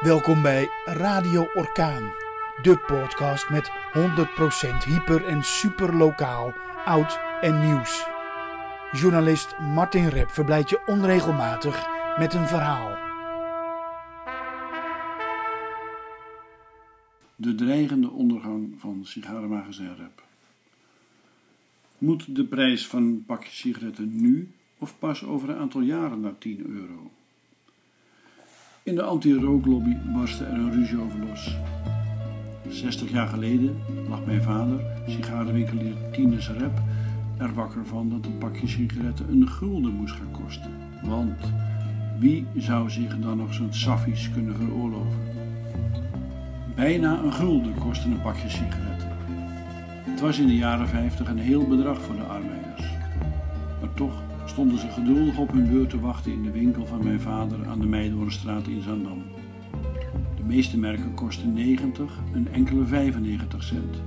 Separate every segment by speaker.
Speaker 1: Welkom bij Radio Orkaan, de podcast met 100% hyper en super lokaal, oud en nieuws. Journalist Martin Rep verblijdt je onregelmatig met een verhaal.
Speaker 2: De dreigende ondergang van sigarenmagazijn Rep. Moet de prijs van een pakje sigaretten nu of pas over een aantal jaren naar 10 euro? In de anti-rooklobby barstte er een ruzie over los. 60 jaar geleden lag mijn vader, sigarenwinkelier Tines Rep, er wakker van dat een pakje sigaretten een gulden moest gaan kosten. Want wie zou zich dan nog zo'n saffies kunnen veroorloven? Bijna een gulden kostte een pakje sigaretten. Het was in de jaren 50 een heel bedrag voor de arbeiders. Stonden ze geduldig op hun beurt te wachten in de winkel van mijn vader aan de Meidoornstraat in Zandam. De meeste merken kosten 90, een enkele 95 cent.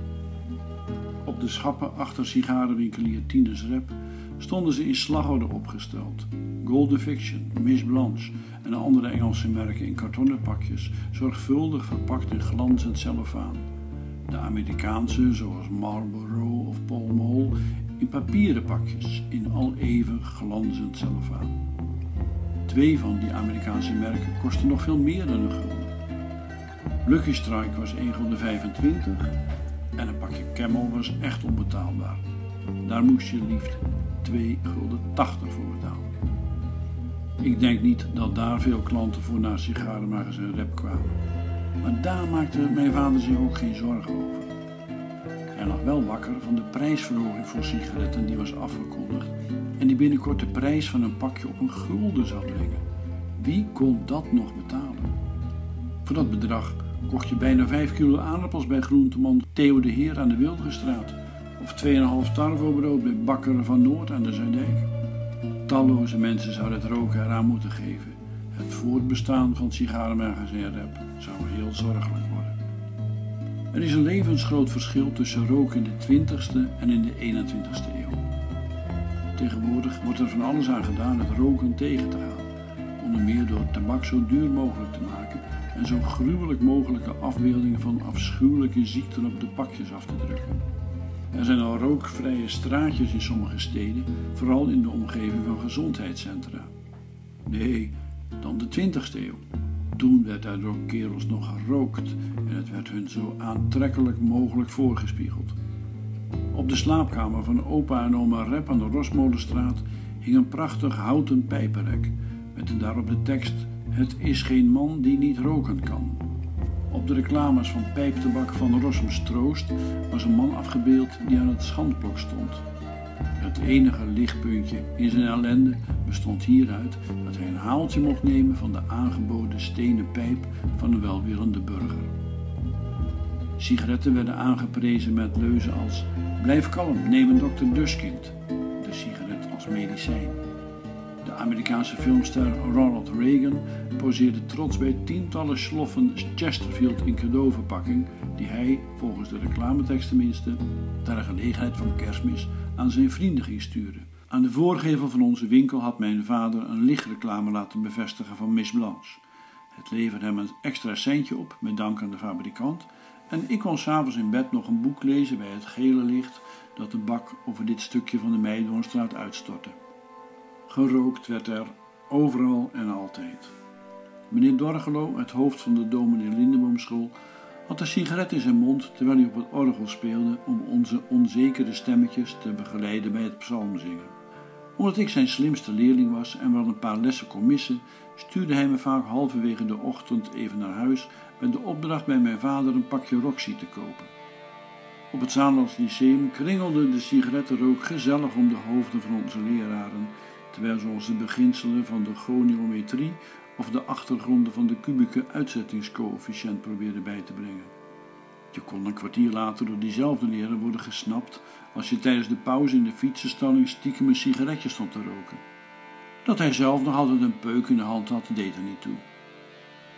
Speaker 2: Op de schappen achter sigarenwinkelier Tines Rep stonden ze in slagorde opgesteld. Golden Fiction, Miss Blanche en andere Engelse merken in kartonnen pakjes, zorgvuldig verpakt in glanzend cellofaan. De Amerikaanse, zoals Marlboro of Pall Mall, in papieren pakjes in al even glanzend cellofaan. Twee van die Amerikaanse merken kosten nog veel meer dan een gulden. Lucky Strike was 1,25 gulden en een pakje Camel was echt onbetaalbaar. Daar moest je liefst 2,80 gulden voor betalen. Ik denk niet dat daar veel klanten voor naar sigarenmagazijn Rep kwamen. Maar daar maakte mijn vader zich ook geen zorgen over. Hij lag wel wakker van de prijsverhoging voor sigaretten die was afgekondigd en die binnenkort de prijs van een pakje op een gulden zou brengen. Wie kon dat nog betalen? Voor dat bedrag kocht je bijna 5 kilo aardappels bij groenteman Theo de Heer aan de Wilgenstraat of 2,5 tarvobrood bij Bakker van Noord aan de Zuidijk. Talloze mensen zouden het roken eraan moeten geven. Het voortbestaan van sigarenmagazijn Rep zou heel zorgelijk worden. Er is een levensgroot verschil tussen roken in de 20ste en in de 21ste eeuw. Tegenwoordig wordt er van alles aan gedaan het roken tegen te gaan. Onder meer door tabak zo duur mogelijk te maken en zo gruwelijk mogelijke afbeeldingen van afschuwelijke ziekten op de pakjes af te drukken. Er zijn al rookvrije straatjes in sommige steden, vooral in de omgeving van gezondheidscentra. Nee, dan de 20ste eeuw. Toen werd er door kerels nog gerookt en het werd hun zo aantrekkelijk mogelijk voorgespiegeld. Op de slaapkamer van opa en oma Rep aan de Rosmolenstraat hing een prachtig houten pijpenrek met daarop de tekst: Het is geen man die niet roken kan. Op de reclames van pijptebak van Troost was een man afgebeeld die aan het schandblok stond. Het enige lichtpuntje in zijn ellende bestond hieruit dat hij een haaltje mocht nemen van de aangeboden stenen pijp van een welwillende burger. Sigaretten werden aangeprezen met leuzen als Blijf kalm, neem een dokter Duskind, de sigaret als medicijn. De Amerikaanse filmster Ronald Reagan poseerde trots bij tientallen sloffen Chesterfield in cadeauverpakking die hij, volgens de reclametekst tenminste, ter gelegenheid van kerstmis aan zijn vrienden ging sturen. Aan de voorgevel van onze winkel had mijn vader een lichtreclame laten bevestigen van Miss Blanche. Het leverde hem een extra centje op, met dank aan de fabrikant, en ik kon s'avonds in bed nog een boek lezen bij het gele licht dat de bak over dit stukje van de Meidoornstraat uitstortte. Gerookt werd er overal en altijd. Meneer Dorgelo, het hoofd van de dominee Lindeboomschool, had een sigaret in zijn mond terwijl hij op het orgel speelde om onze onzekere stemmetjes te begeleiden bij het psalmzingen. Omdat ik zijn slimste leerling was en wel een paar lessen kon missen, stuurde hij me vaak halverwege de ochtend even naar huis met de opdracht bij mijn vader een pakje Roxy te kopen. Op het Zaanlands Lyceum kringelde de sigarettenrook gezellig om de hoofden van onze leraren, terwijl ze ons de beginselen van de goniometrie of de achtergronden van de kubieke uitzettingscoëfficiënt probeerde bij te brengen. Je kon een kwartier later door diezelfde leraar worden gesnapt als je tijdens de pauze in de fietsenstalling stiekem een sigaretje stond te roken. Dat hij zelf nog altijd een peuk in de hand had, deed er niet toe.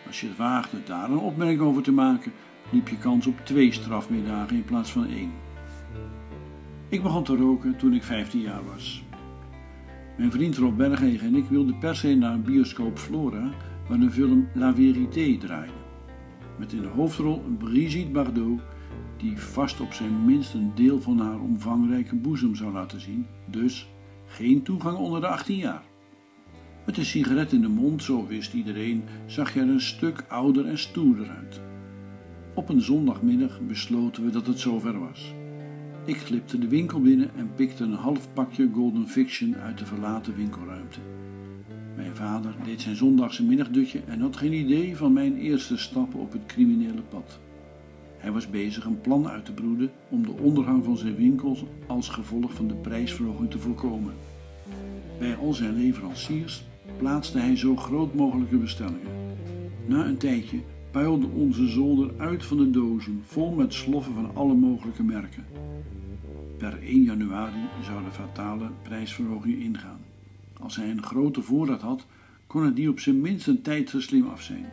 Speaker 2: Als je het waagde daar een opmerking over te maken, liep je kans op twee strafmiddagen in plaats van één. Ik begon te roken toen ik 15 jaar was. Mijn vriend Rob Berghegen en ik wilden per se naar bioscoop Flora, waar de film La Vérité draaide. met in de hoofdrol Brigitte Bardot, die vast op zijn minst een deel van haar omvangrijke boezem zou laten zien, dus geen toegang onder de 18 jaar. Met een sigaret in de mond, zo wist iedereen, zag je er een stuk ouder en stoerder uit. Op een zondagmiddag besloten we dat het zover was. Ik glipte de winkel binnen en pikte een half pakje Golden Fiction uit de verlaten winkelruimte. Mijn vader deed zijn zondagse middagdutje en had geen idee van mijn eerste stappen op het criminele pad. Hij was bezig een plan uit te broeden om de ondergang van zijn winkels als gevolg van de prijsverhoging te voorkomen. Bij al zijn leveranciers plaatste hij zo groot mogelijke bestellingen. Na een tijdje puilde onze zolder uit van de dozen, vol met sloffen van alle mogelijke merken. Per 1 januari zou de fatale prijsverhoging ingaan. Als hij een grote voorraad had, kon hij die op zijn minst een tijd zo slim af zijn.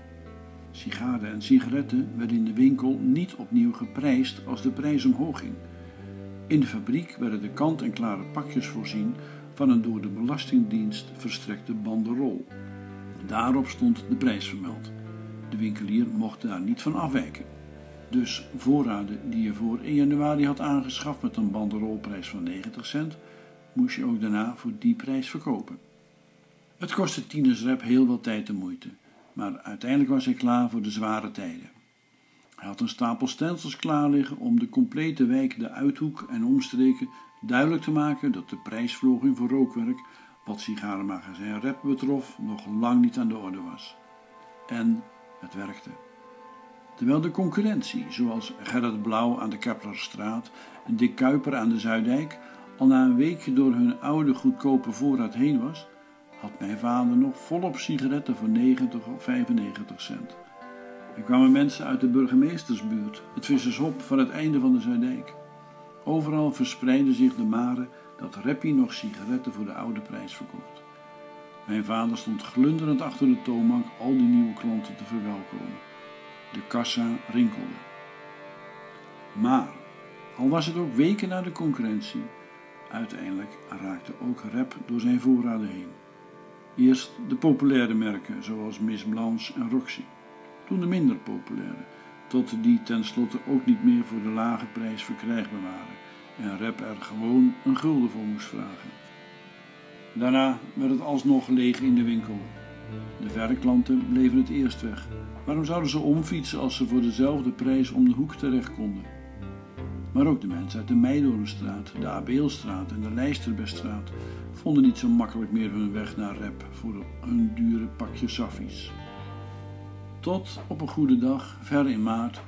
Speaker 2: Sigaren en sigaretten werden in de winkel niet opnieuw geprijsd als de prijs omhoog ging. In de fabriek werden de kant-en-klare pakjes voorzien van een door de Belastingdienst verstrekte banderol. Daarop stond de prijs vermeld. De winkelier mocht daar niet van afwijken. Dus voorraden die je voor 1 januari had aangeschaft met een banderolprijs van 90 cent, moest je ook daarna voor die prijs verkopen. Het kostte Tinus Rep heel veel tijd en moeite, maar uiteindelijk was hij klaar voor de zware tijden. Hij had een stapel stelsels klaar liggen om de complete wijk de Uithoek en omstreken duidelijk te maken dat de prijsverhoging voor rookwerk, wat sigarenmagazijn Rep betrof, nog lang niet aan de orde was. En het werkte. Terwijl de concurrentie, zoals Gerrit Blauw aan de Keplerstraat en Dick Kuiper aan de Zuidijk, al na een weekje door hun oude goedkope voorraad heen was, had mijn vader nog volop sigaretten voor 90 of 95 cent. Er kwamen mensen uit de burgemeestersbuurt, het vissershop van het einde van de Zuidijk. Overal verspreidde zich de mare dat Reppie nog sigaretten voor de oude prijs verkocht. Mijn vader stond glunderend achter de toonbank al die nieuwe klanten te verwelkomen. De kassa rinkelde. Maar, al was het ook weken na de concurrentie, uiteindelijk raakte ook Rep door zijn voorraden heen. Eerst de populaire merken zoals Miss Blanche en Roxy, toen de minder populaire, tot die tenslotte ook niet meer voor de lage prijs verkrijgbaar waren en Rep er gewoon een gulden voor moest vragen. Daarna werd het alsnog leeg in de winkel. De verreklanten bleven het eerst weg. Waarom zouden ze omfietsen als ze voor dezelfde prijs om de hoek terecht konden? Maar ook de mensen uit de Meidorenstraat, de Abeelstraat en de Lijsterbeststraat vonden niet zo makkelijk meer hun weg naar Rep voor hun dure pakje saffies. Tot op een goede dag, ver in maart,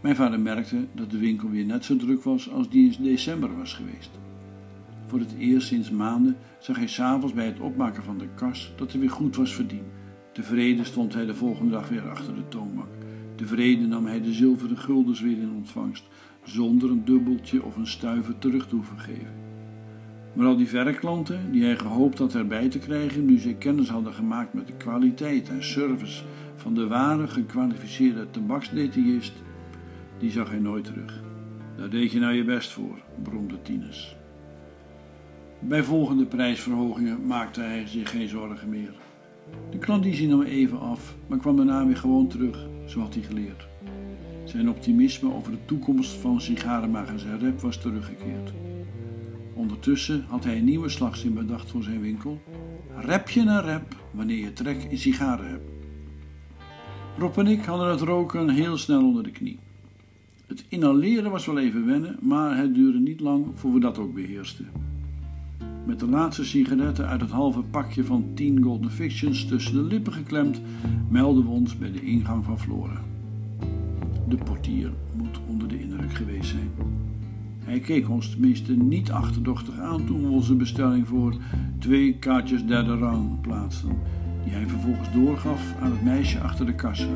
Speaker 2: mijn vader merkte dat de winkel weer net zo druk was als die in december was geweest. Voor het eerst sinds maanden zag hij s'avonds bij het opmaken van de kas dat er weer goed was verdiend. Tevreden stond hij de volgende dag weer achter de toonbank. Tevreden nam hij de zilveren guldens weer in ontvangst, zonder een dubbeltje of een stuiver terug te hoeven geven. Maar al die verreklanten, die hij gehoopt had erbij te krijgen nu zij kennis hadden gemaakt met de kwaliteit en service van de ware gekwalificeerde tabaksdetailist, die zag hij nooit terug. Daar deed je nou je best voor, bromde Tinus. Bij volgende prijsverhogingen maakte hij zich geen zorgen meer. De klandizie nam even af, maar kwam daarna weer gewoon terug, zo had hij geleerd. Zijn optimisme over de toekomst van sigarenmagazijn Rep was teruggekeerd. Ondertussen had hij een nieuwe slagzin bedacht voor zijn winkel. Rep je naar rep wanneer je trek in sigaren hebt. Rob en ik hadden het roken heel snel onder de knie. Het inhaleren was wel even wennen, maar het duurde niet lang voor we dat ook beheersten. Met de laatste sigaretten uit het halve pakje van 10 Golden Fictions tussen de lippen geklemd, melden we ons bij de ingang van Flora. De portier moet onder de indruk geweest zijn. Hij keek ons tenminste niet achterdochtig aan toen we onze bestelling voor twee kaartjes derde rang plaatsten, die hij vervolgens doorgaf aan het meisje achter de kassa.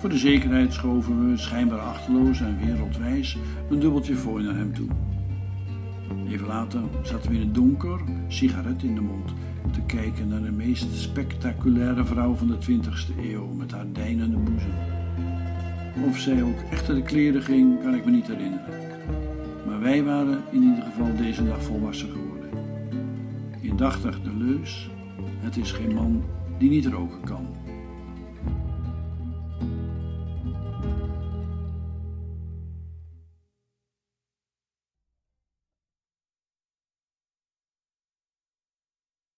Speaker 2: Voor de zekerheid schoven we, schijnbaar achterloos en wereldwijs, een dubbeltje voor naar hem toe. Even later zaten we in het donker, sigaret in de mond, te kijken naar de meest spectaculaire vrouw van de 20e eeuw met haar deinende boezem. Of zij ook echter de kleren ging, kan ik me niet herinneren. Maar wij waren in ieder geval deze dag volwassen geworden. Indachtig de leus: het is geen man die niet roken kan.